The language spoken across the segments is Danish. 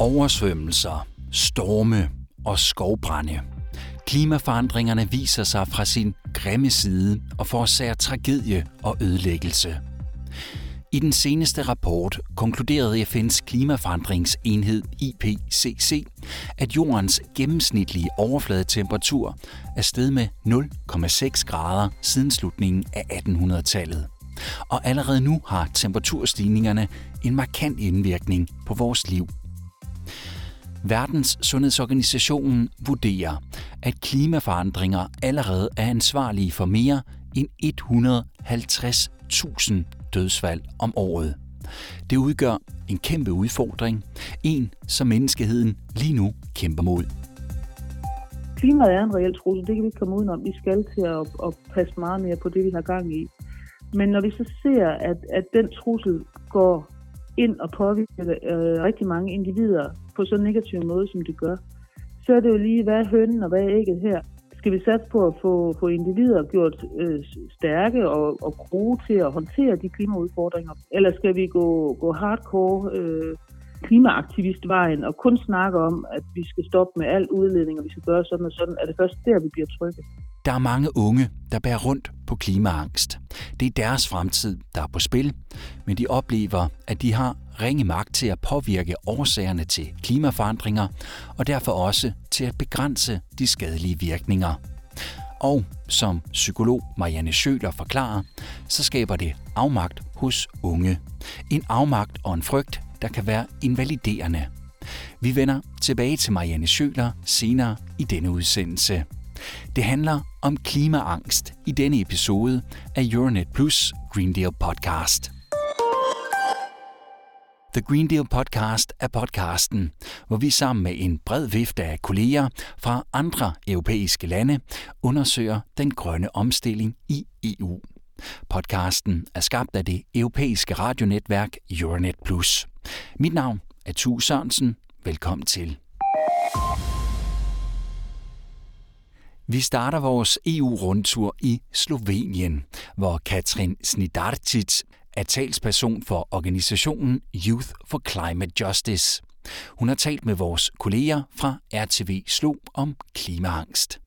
Oversvømmelser, storme og skovbrænde. Klimaforandringerne viser sig fra sin grimme side og forårsager tragedie og ødelæggelse. I den seneste rapport konkluderede FN's klimaforandringsenhed IPCC, at jordens gennemsnitlige overfladetemperatur er steget med 0,6 grader siden slutningen af 1800-tallet. Og allerede nu har temperaturstigningerne en markant indvirkning på vores liv. Verdens Sundhedsorganisationen vurderer, at klimaforandringer allerede er ansvarlige for mere end 150.000 dødsfald om året. Det udgør en kæmpe udfordring, en som menneskeheden lige nu kæmper mod. Klimaet er en reel trussel, det kan vi ikke komme udenom. Vi skal til at, at passe meget mere på det, vi har gang i. Men når vi så ser, at, at den trussel går ind og påvirker øh, rigtig mange individer på så negativ måde, som det gør, så er det jo lige, hvad er hønnen og hvad er ægget her? Skal vi satse på at få, få individer gjort øh, stærke og, og gode til at håndtere de klimaudfordringer? Eller skal vi gå, gå hardcore øh, klimaaktivistvejen og kun snakke om, at vi skal stoppe med al udledning, og vi skal gøre sådan og sådan? Er det først der, vi bliver trygge? Der er mange unge, der bærer rundt på klimaangst. Det er deres fremtid, der er på spil, men de oplever, at de har ringe magt til at påvirke årsagerne til klimaforandringer, og derfor også til at begrænse de skadelige virkninger. Og som psykolog Marianne Schøler forklarer, så skaber det afmagt hos unge. En afmagt og en frygt, der kan være invaliderende. Vi vender tilbage til Marianne Schøler senere i denne udsendelse. Det handler om klimaangst i denne episode af Euronet Plus Green Deal podcast. The Green Deal Podcast er podcasten, hvor vi sammen med en bred vifte af kolleger fra andre europæiske lande undersøger den grønne omstilling i EU. Podcasten er skabt af det europæiske radionetværk Euronet Plus. Mit navn er Tue Sørensen. Velkommen til. Vi starter vores EU-rundtur i Slovenien, hvor Katrin Snidarcic er talsperson for organisationen Youth for Climate Justice. Hun har talt med vores kolleger fra RTV Slo om klimaangst.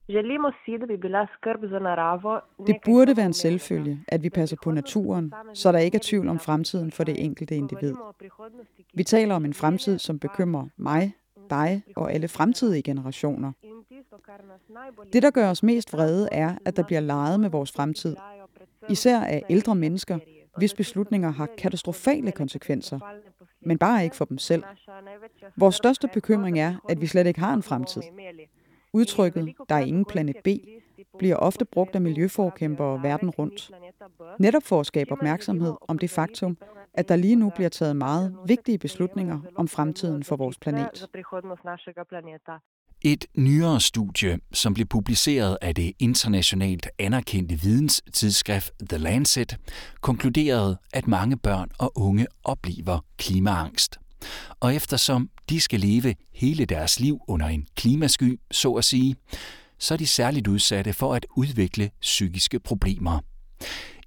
Det burde være en selvfølge, at vi passer på naturen, så der ikke er tvivl om fremtiden for det enkelte individ. Vi taler om en fremtid, som bekymrer mig, dig og alle fremtidige generationer. Det, der gør os mest vrede, er, at der bliver leget med vores fremtid. Især af ældre mennesker, hvis beslutninger har katastrofale konsekvenser, men bare ikke for dem selv. Vores største bekymring er, at vi slet ikke har en fremtid. Udtrykket, der er ingen planet B, bliver ofte brugt af miljøforkæmpere verden rundt. Netop for at skabe opmærksomhed om det faktum, at der lige nu bliver taget meget vigtige beslutninger om fremtiden for vores planet. Et nyere studie, som blev publiceret af det internationalt anerkendte videnstidsskrift The Lancet, konkluderede, at mange børn og unge oplever klimaangst. Og eftersom de skal leve hele deres liv under en klimasky, så at sige, så er de særligt udsatte for at udvikle psykiske problemer.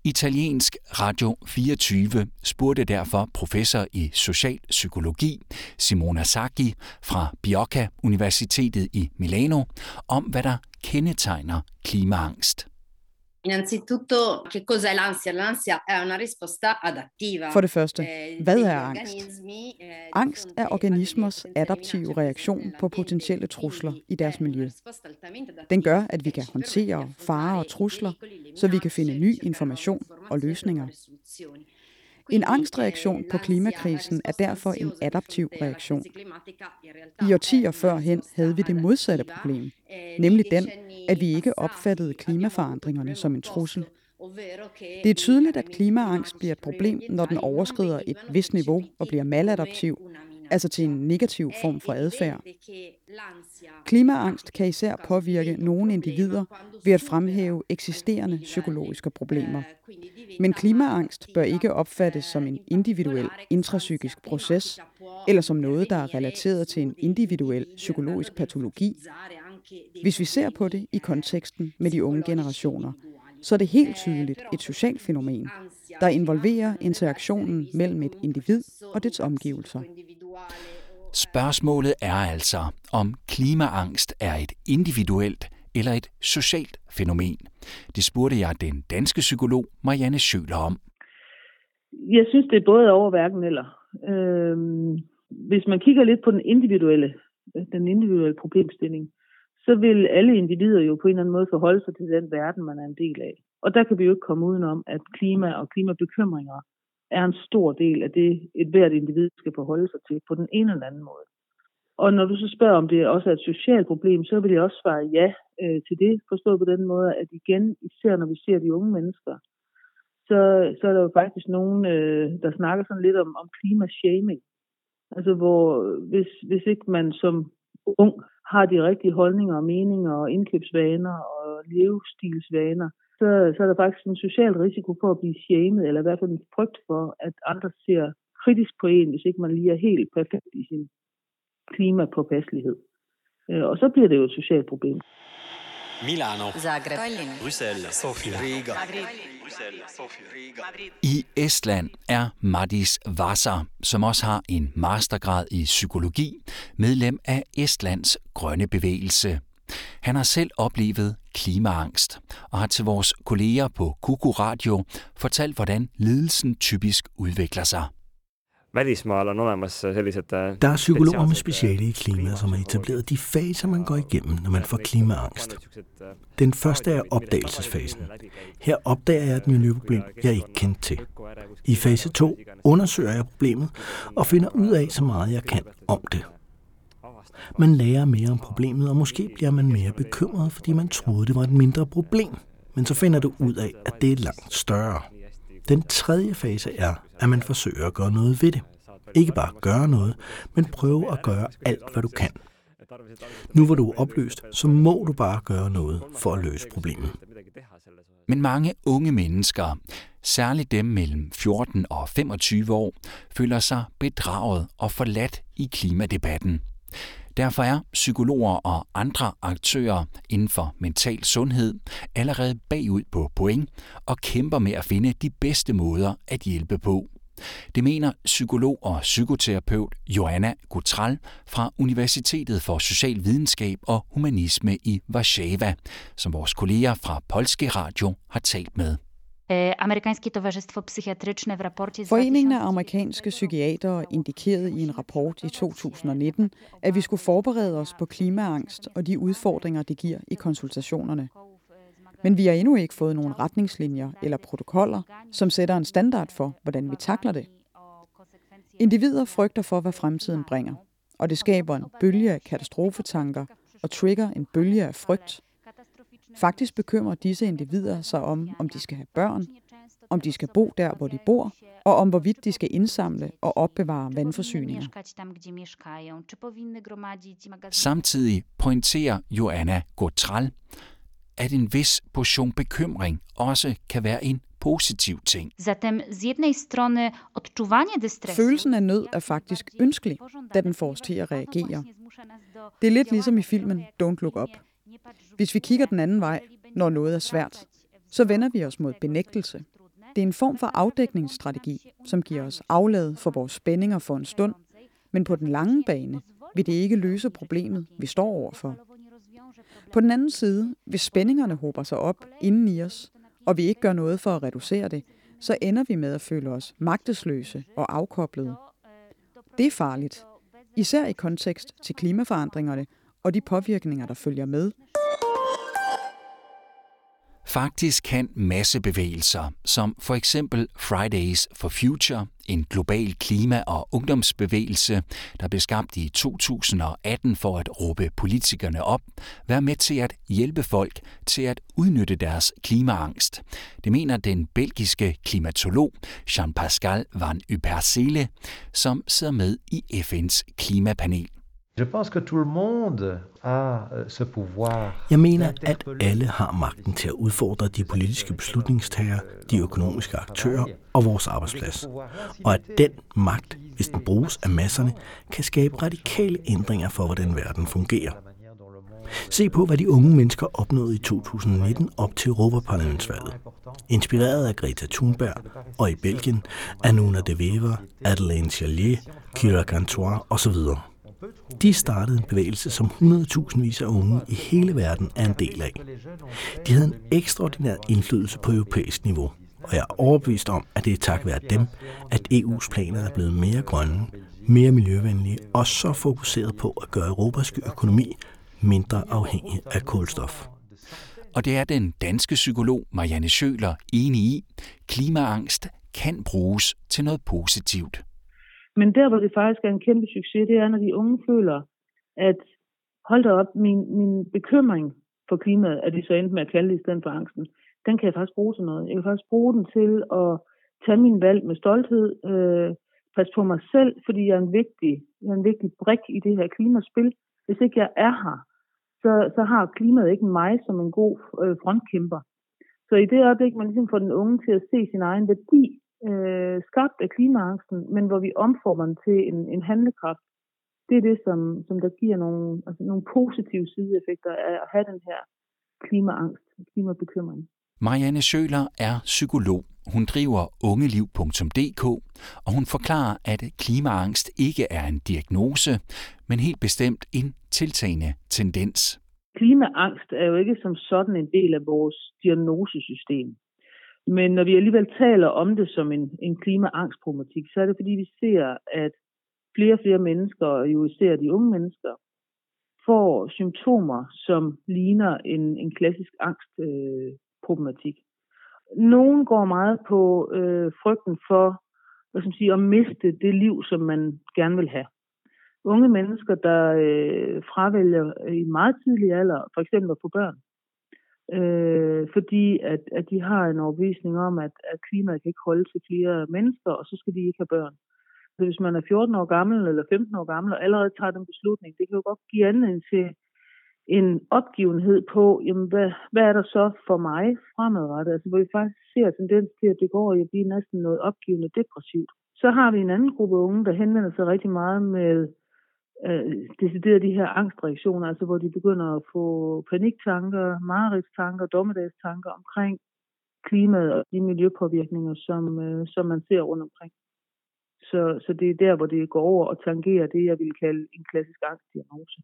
Italiensk Radio 24 spurgte derfor professor i socialpsykologi Simona Sacchi fra Biocca Universitetet i Milano om, hvad der kendetegner klimaangst. Innanzitutto, che cos'è l'ansia? L'ansia è una risposta adattiva. For det første, eh, hvad er angst? Eh, angst er organismers adaptive reaktion på potentielle trusler i deres miljø. Den gør, at vi kan håndtere farer og trusler, så vi kan finde ny information og løsninger. En angstreaktion på klimakrisen er derfor en adaptiv reaktion. I årtier førhen havde vi det modsatte problem, nemlig den, at vi ikke opfattede klimaforandringerne som en trussel. Det er tydeligt, at klimaangst bliver et problem, når den overskrider et vist niveau og bliver maladaptiv, altså til en negativ form for adfærd. Klimaangst kan især påvirke nogle individer ved at fremhæve eksisterende psykologiske problemer. Men klimaangst bør ikke opfattes som en individuel intrapsykisk proces, eller som noget, der er relateret til en individuel psykologisk patologi. Hvis vi ser på det i konteksten med de unge generationer, så er det helt tydeligt et socialt fænomen, der involverer interaktionen mellem et individ og dets omgivelser. Spørgsmålet er altså, om klimaangst er et individuelt eller et socialt fænomen. Det spurgte jeg den danske psykolog Marianne Schøler om. Jeg synes, det er både over hverken eller. Øhm, hvis man kigger lidt på den individuelle, øh, den individuelle problemstilling, så vil alle individer jo på en eller anden måde forholde sig til den verden, man er en del af. Og der kan vi jo ikke komme udenom, at klima og klimabekymringer er en stor del af det, et hvert individ skal forholde sig til på den ene eller anden måde. Og når du så spørger, om det også er et socialt problem, så vil jeg også svare ja øh, til det, forstået på den måde, at igen, især når vi ser de unge mennesker, så, så er der jo faktisk nogen, øh, der snakker sådan lidt om, om klimashaming. Altså hvor, hvis, hvis ikke man som ung har de rigtige holdninger og meninger og indkøbsvaner og levestilsvaner, så, så er der faktisk en social risiko for at blive shamed, eller i hvert fald en frygt for, at andre ser kritisk på en, hvis ikke man lige er helt perfekt i sin klimapåpasselighed. Øh, og så bliver det jo et socialt problem. Milano, Zagreb, Bruxelles, Sofia, Riga. I Estland er Madis Vasser, som også har en mastergrad i psykologi, medlem af Estlands grønne bevægelse. Han har selv oplevet klimaangst og har til vores kolleger på Kuku Radio fortalt, hvordan lidelsen typisk udvikler sig. äh, Der er psykologer med speciale i klima, som har etableret de faser, man går igennem, når man får klimaangst. Den første er opdagelsesfasen. Her opdager jeg et miljøproblem, jeg ikke kendte til. I fase 2 undersøger jeg problemet og finder ud af så meget jeg kan om det. Man lærer mere om problemet, og måske bliver man mere bekymret, fordi man troede, det var et mindre problem. Men så finder du ud af, at det er langt større. Den tredje fase er, at man forsøger at gøre noget ved det. Ikke bare gøre noget, men prøve at gøre alt, hvad du kan. Nu hvor du er opløst, så må du bare gøre noget for at løse problemet. Men mange unge mennesker, særligt dem mellem 14 og 25 år, føler sig bedraget og forladt i klimadebatten. Derfor er psykologer og andre aktører inden for mental sundhed allerede bagud på point og kæmper med at finde de bedste måder at hjælpe på. Det mener psykolog og psykoterapeut Joanna Gutral fra Universitetet for Social Videnskab og Humanisme i Warszawa, som vores kolleger fra Polske Radio har talt med. E, Foreningen af amerikanske psykiatere indikerede i en rapport i 2019, at vi skulle forberede os på klimaangst og de udfordringer, det giver i konsultationerne. Men vi har endnu ikke fået nogen retningslinjer eller protokoller, som sætter en standard for, hvordan vi takler det. Individer frygter for, hvad fremtiden bringer, og det skaber en bølge af katastrofetanker og trigger en bølge af frygt, Faktisk bekymrer disse individer sig om, om de skal have børn, om de skal bo der, hvor de bor, og om hvorvidt de skal indsamle og opbevare vandforsyninger. Samtidig pointerer Joanna Gotral, at en vis portion bekymring også kan være en positiv ting. Følelsen af nød er faktisk ønskelig, da den får os til at reagere. Det er lidt ligesom i filmen Don't Look Up. Hvis vi kigger den anden vej, når noget er svært, så vender vi os mod benægtelse. Det er en form for afdækningsstrategi, som giver os aflad for vores spændinger for en stund, men på den lange bane vil det ikke løse problemet, vi står overfor. På den anden side, hvis spændingerne hober sig op inden i os, og vi ikke gør noget for at reducere det, så ender vi med at føle os magtesløse og afkoblede. Det er farligt, især i kontekst til klimaforandringerne og de påvirkninger, der følger med. Faktisk kan massebevægelser, som for eksempel Fridays for Future, en global klima- og ungdomsbevægelse, der blev skabt i 2018 for at råbe politikerne op, være med til at hjælpe folk til at udnytte deres klimaangst. Det mener den belgiske klimatolog Jean-Pascal Van Ypersele, som sidder med i FN's klimapanel. Je pense que tout le monde a euh, ce pouvoir. Jeg mener, at alle har magten til at udfordre de politiske beslutningstagere, de økonomiske aktører og vores arbejdsplads. Og at den magt, hvis den bruges af masserne, kan skabe radikale ændringer for, hvordan verden fungerer. Se på, hvad de unge mennesker opnåede i 2019 op til Europaparlamentsvalget. Inspireret af Greta Thunberg og i Belgien, Anuna de Wever, Adelaine Chalier, Kira Gantois osv. De startede en bevægelse, som 100.000 vis af unge i hele verden er en del af. De havde en ekstraordinær indflydelse på europæisk niveau, og jeg er overbevist om, at det er tak være dem, at EU's planer er blevet mere grønne, mere miljøvenlige og så fokuseret på at gøre Europas økonomi mindre afhængig af kulstof. Og det er den danske psykolog Marianne Schøler enig i. Klimaangst kan bruges til noget positivt. Men der, hvor det faktisk er en kæmpe succes, det er, når de unge føler, at hold da op, min, min bekymring for klimaet, at de så endte med at kalde det i stedet for angsten, den kan jeg faktisk bruge til noget. Jeg kan faktisk bruge den til at tage min valg med stolthed, øh, passe på mig selv, fordi jeg er en vigtig, jeg er en vigtig brik i det her klimaspil. Hvis ikke jeg er her, så, så har klimaet ikke mig som en god øh, frontkæmper. Så i det øjeblik, man ligesom får den unge til at se sin egen værdi, øh, skabt af klimaangsten, men hvor vi omformer den til en, en handlekraft, det er det, som, som der giver nogle, altså nogle positive sideeffekter af at have den her klimaangst, klimabekymring. Marianne Schøler er psykolog. Hun driver ungeliv.dk, og hun forklarer, at klimaangst ikke er en diagnose, men helt bestemt en tiltagende tendens. Klimaangst er jo ikke som sådan en del af vores diagnosesystem. Men når vi alligevel taler om det som en, en klimaangstproblematik, så er det fordi, vi ser, at flere og flere mennesker, og jo især de unge mennesker, får symptomer, som ligner en, en klassisk angstproblematik. Øh, Nogle går meget på øh, frygten for hvad skal man sige, at miste det liv, som man gerne vil have. Unge mennesker, der øh, fravælger i meget tidlig alder, for eksempel at få børn, øh, øh, fordi at, at de har en overbevisning om, at, at klimaet kan ikke holde til flere mennesker, og så skal de ikke have børn. Så hvis man er 14 år gammel eller 15 år gammel og allerede tager den beslutning, det kan jo godt give anledning til en opgivenhed på, jamen hvad, hvad er der så for mig fremadrettet? Altså hvor vi faktisk ser tendens til, at det går at blive næsten noget opgivende depressivt. Så har vi en anden gruppe unge, der henvender sig rigtig meget med øh, decideret de her angstreaktioner, altså hvor de begynder at få paniktanker, mareridstanker, dommedagstanker omkring klimaet og de miljøpåvirkninger, som, øh, som man ser rundt omkring. Så, så det er der, hvor det går over og tangerer det, jeg vil kalde en klassisk angstdiagnose.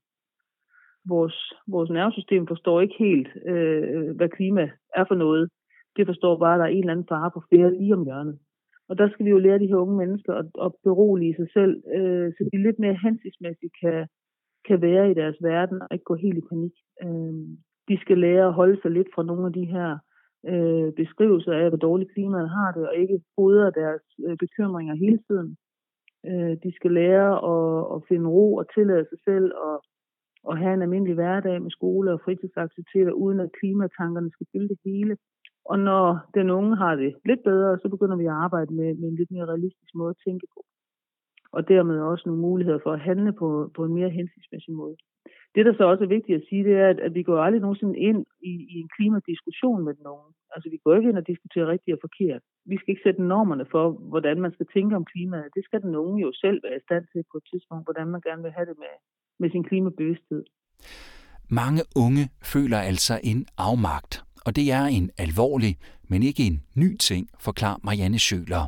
Vores, vores nervesystem forstår ikke helt, øh, hvad klima er for noget. Det forstår bare, at der er en eller anden fare på flere lige om hjørnet. Og der skal vi jo lære de her unge mennesker at, at berolige sig selv, øh, så de lidt mere hensigtsmæssigt kan, kan være i deres verden og ikke gå helt i panik. Øh, de skal lære at holde sig lidt fra nogle af de her øh, beskrivelser af, hvor dårligt klimaet har det, og ikke fodre deres øh, bekymringer hele tiden. Øh, de skal lære at, at finde ro og tillade sig selv og, og have en almindelig hverdag med skole og fritidsaktiviteter, uden at klimatankerne skal fylde det hele. Og når den unge har det lidt bedre, så begynder vi at arbejde med, med en lidt mere realistisk måde at tænke på. Og dermed også nogle muligheder for at handle på, på en mere hensigtsmæssig måde. Det, der så også er vigtigt at sige, det er, at, at vi går aldrig nogensinde ind i, i en klimadiskussion med den unge. Altså, vi går ikke ind og diskuterer rigtigt og forkert. Vi skal ikke sætte normerne for, hvordan man skal tænke om klimaet. Det skal den unge jo selv være i stand til på et tidspunkt, hvordan man gerne vil have det med, med sin klimabevidsthed. Mange unge føler altså en afmagt, og det er en alvorlig, men ikke en ny ting, forklarer Marianne Schøler.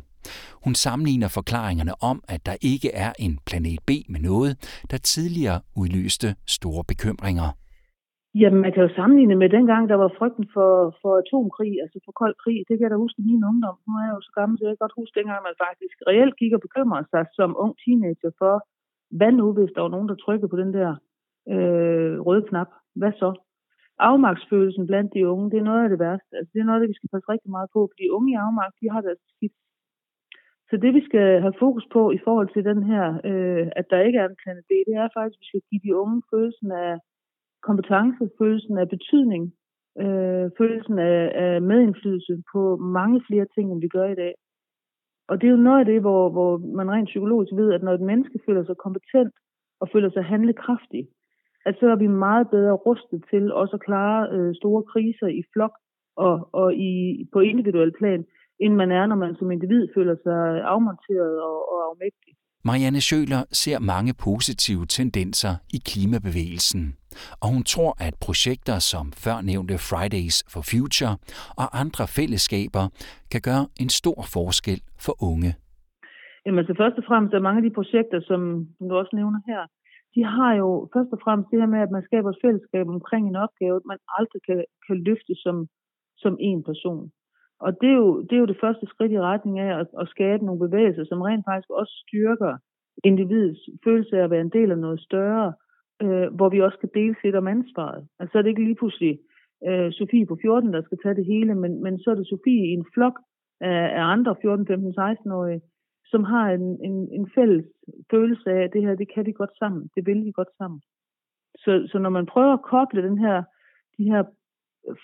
Hun sammenligner forklaringerne om, at der ikke er en planet B med noget, der tidligere udløste store bekymringer. Jamen, man kan jo sammenligne med dengang, der var frygten for, for atomkrig, altså for kold krig. Det kan jeg da huske i min ungdom. Nu er jeg jo så gammel, så jeg kan godt huske dengang, man faktisk reelt gik og bekymrede sig som ung teenager for, hvad nu, hvis der var nogen, der trykkede på den der øh, røde knap? Hvad så? Afmagtsfølelsen blandt de unge, det er noget af det værste. Altså, det er noget det, vi skal passe rigtig meget på, fordi unge i afmagt, de har deres skidt. Så det vi skal have fokus på i forhold til den her, øh, at der ikke er en planet B, det er faktisk, at vi skal give de unge følelsen af kompetence, følelsen af betydning, øh, følelsen af, af medindflydelse på mange flere ting, end vi gør i dag. Og det er jo noget af det, hvor, hvor man rent psykologisk ved, at når et menneske føler sig kompetent og føler sig handlekraftig, at så er vi meget bedre rustet til også at klare øh, store kriser i flok og, og i, på individuel plan, end man er, når man som individ føler sig afmonteret og, og afmægtig. Marianne Schøler ser mange positive tendenser i klimabevægelsen, og hun tror, at projekter som førnævnte Fridays for Future og andre fællesskaber kan gøre en stor forskel for unge. Jamen altså først og fremmest er mange af de projekter, som, som du også nævner her, de har jo først og fremmest det her med, at man skaber et fællesskab omkring en opgave, man aldrig kan, kan løfte som, som en person. Og det er, jo, det er jo det første skridt i retning af at, at skabe nogle bevægelser, som rent faktisk også styrker individets følelse af at være en del af noget større, øh, hvor vi også kan dele lidt om ansvaret. Altså så er det ikke lige pludselig øh, Sofie på 14, der skal tage det hele, men, men så er det Sofie i en flok af, af andre 14, 15, 16-årige, som har en, en, en fælles følelse af, at det her, det kan vi godt sammen. Det vil vi godt sammen. Så, så når man prøver at koble den her, de her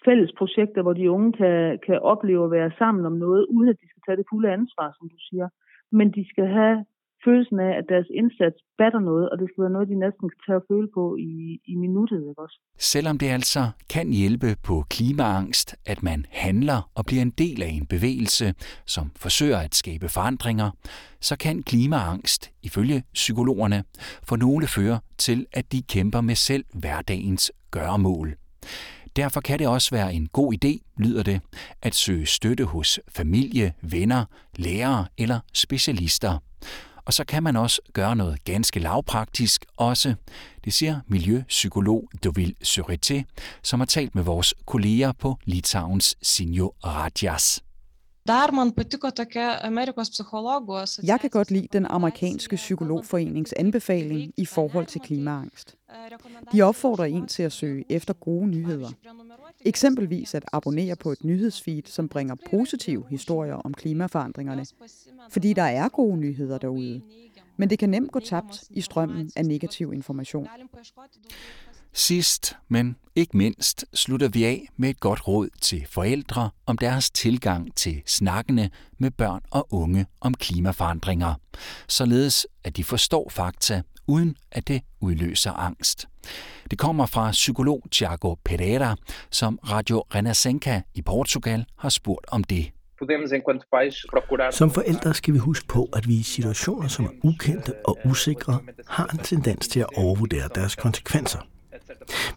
fælles projekter, hvor de unge kan, kan opleve at være sammen om noget, uden at de skal tage det fulde ansvar, som du siger, men de skal have følelsen af, at deres indsats batter noget, og det skal være noget, de næsten kan tage at føle på i, i minuttet. Ikke også? Selvom det altså kan hjælpe på klimaangst, at man handler og bliver en del af en bevægelse, som forsøger at skabe forandringer, så kan klimaangst, ifølge psykologerne, for nogle føre til, at de kæmper med selv hverdagens gøremål. Derfor kan det også være en god idé, lyder det, at søge støtte hos familie, venner, lærere eller specialister. Og så kan man også gøre noget ganske lavpraktisk også. Det siger miljøpsykolog Dovil Surete, som har talt med vores kolleger på Litauens Sinjo Radjas. Jeg kan godt lide den amerikanske psykologforenings anbefaling i forhold til klimaangst. De opfordrer en til at søge efter gode nyheder. Eksempelvis at abonnere på et nyhedsfeed, som bringer positive historier om klimaforandringerne. Fordi der er gode nyheder derude. Men det kan nemt gå tabt i strømmen af negativ information. Sidst, men ikke mindst, slutter vi af med et godt råd til forældre om deres tilgang til snakkene med børn og unge om klimaforandringer, således at de forstår fakta, uden at det udløser angst. Det kommer fra psykolog Thiago Pereira, som Radio Renascença i Portugal har spurgt om det. Som forældre skal vi huske på, at vi i situationer, som er ukendte og usikre, har en tendens til at overvurdere deres konsekvenser.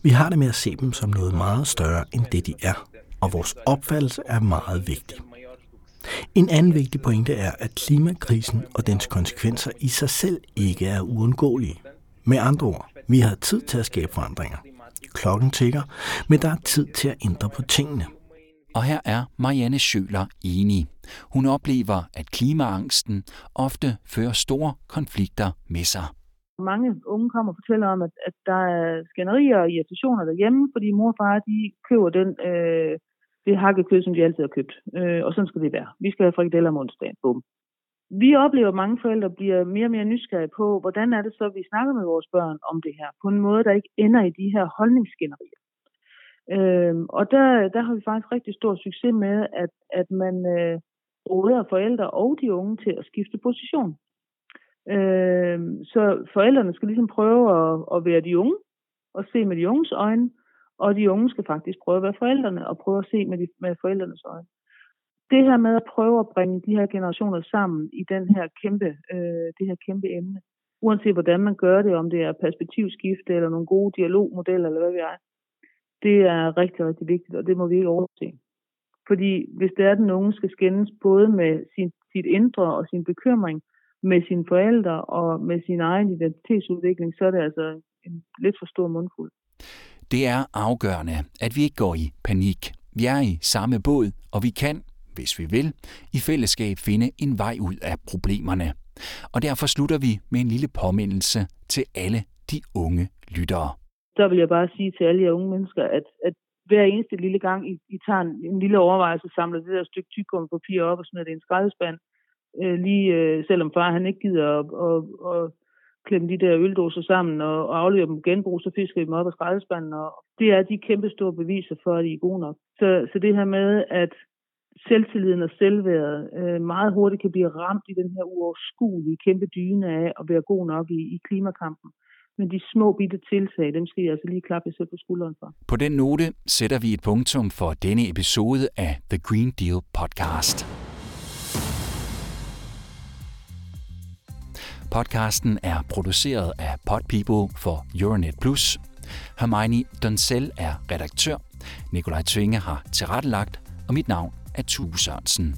Vi har det med at se dem som noget meget større end det, de er, og vores opfattelse er meget vigtig. En anden vigtig pointe er, at klimakrisen og dens konsekvenser i sig selv ikke er uundgåelige. Med andre ord, vi har tid til at skabe forandringer. Klokken tigger, men der er tid til at ændre på tingene. Og her er Marianne Schøler enig. Hun oplever, at klimaangsten ofte fører store konflikter med sig. Mange unge kommer og fortæller om, at, at der er skænderier og irritationer derhjemme, fordi mor og far de køber den, øh, det hakkekød, som de altid har købt. Øh, og sådan skal det være. Vi skal have frikadeller om onsdagen. Bum. Vi oplever, at mange forældre bliver mere og mere nysgerrige på, hvordan er det så, at vi snakker med vores børn om det her, på en måde, der ikke ender i de her holdningsskænderier. Øhm, og der, der har vi faktisk rigtig stor succes med, at, at man øh, råder forældre og de unge til at skifte position. Øh, så forældrene skal ligesom prøve at, at være de unge, og se med de unges øjne, og de unge skal faktisk prøve at være forældrene, og prøve at se med, de, med forældrenes øjne. Det her med at prøve at bringe de her generationer sammen i den her kæmpe, øh, det her kæmpe emne, uanset hvordan man gør det, om det er perspektivskifte eller nogle gode dialogmodeller eller hvad vi er, det er rigtig, rigtig vigtigt, og det må vi ikke overse. Fordi hvis det er, at den unge skal skændes både med sin, sit indre og sin bekymring, med sine forældre og med sin egen identitetsudvikling, så er det altså en lidt for stor mundfuld. Det er afgørende, at vi ikke går i panik. Vi er i samme båd, og vi kan, hvis vi vil, i fællesskab finde en vej ud af problemerne. Og derfor slutter vi med en lille påmindelse til alle de unge lyttere. Så vil jeg bare sige til alle jer unge mennesker, at, at hver eneste lille gang, I, I tager en, en lille overvejelse, samler det der stykke papir op og smider det i en skraldespand, øh, lige øh, selvom far han ikke gider at, at, at klemme de der øldåser sammen og, og aflevere dem genbrug, så fisker vi dem op af skraldespanden, og det er de kæmpe store beviser for, at de er gode nok. Så, så det her med, at selvtilliden og selvværdet øh, meget hurtigt kan blive ramt i den her uoverskuelige kæmpe dyne af at være god nok i, i klimakampen. Men de små bitte tiltag, dem skal jeg altså lige klappe selv på skulderen for. På den note sætter vi et punktum for denne episode af The Green Deal podcast. Podcasten er produceret af Podpeople for Euronet Plus. Hermione Donsel er redaktør. Nikolaj Tvinge har tilrettelagt, og mit navn er Tue Sørensen.